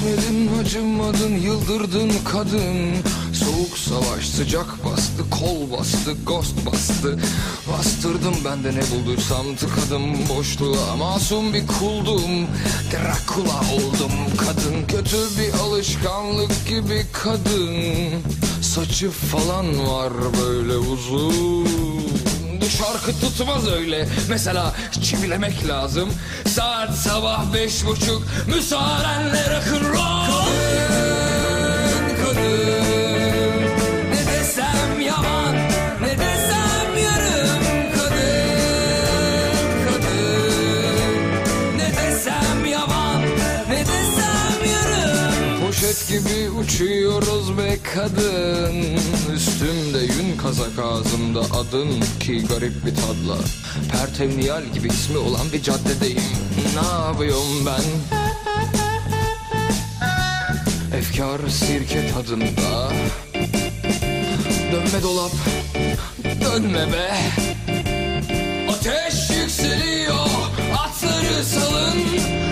Kesmedin acımadın yıldırdın kadın. Soğuk savaş sıcak bastı kol bastı ghost bastı. Bastırdım ben de ne bulduysam tıkadım boşluğa. Masum bir kuldum Drakula oldum. Kadın Kötü bir alışkanlık gibi kadın. Saçı falan var böyle uzun şarkı tutmaz öyle. Mesela çivilemek lazım. Saat sabah beş buçuk. Müsaadenle rock'n'roll Poşet gibi uçuyoruz be kadın. Üstümde yün kazak ağzımda adın ki garip bir tadla. Pertevniyal gibi ismi olan bir caddedeyim. Ne yapıyorum ben? Efkar sirke tadında. Dönme dolap Dönme be. Ateş yükseliyor Atları salın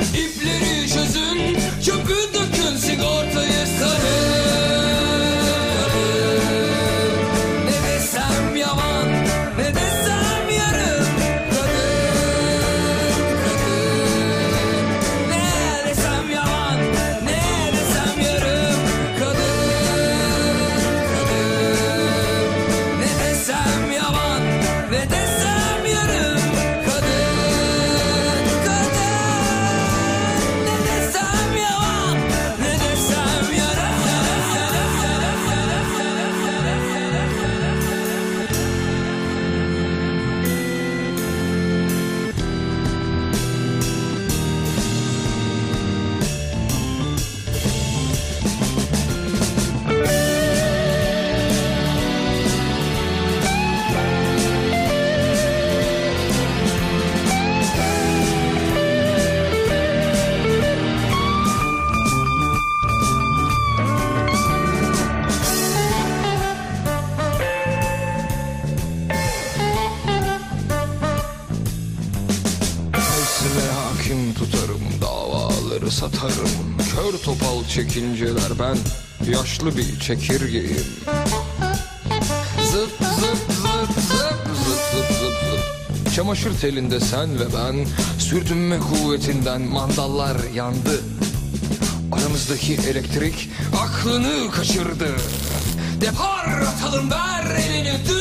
hakim tutarım davaları satarım. Kör topal çekinceler ben yaşlı bir çekirgeyim. Zıp zıp zıp zıp zıp zıp zıp zıp. Çamaşır telinde sen ve ben Sürtünme kuvvetinden mandallar yandı. Aramızdaki elektrik aklını kaçırdı. Depar atalım ver elini dünya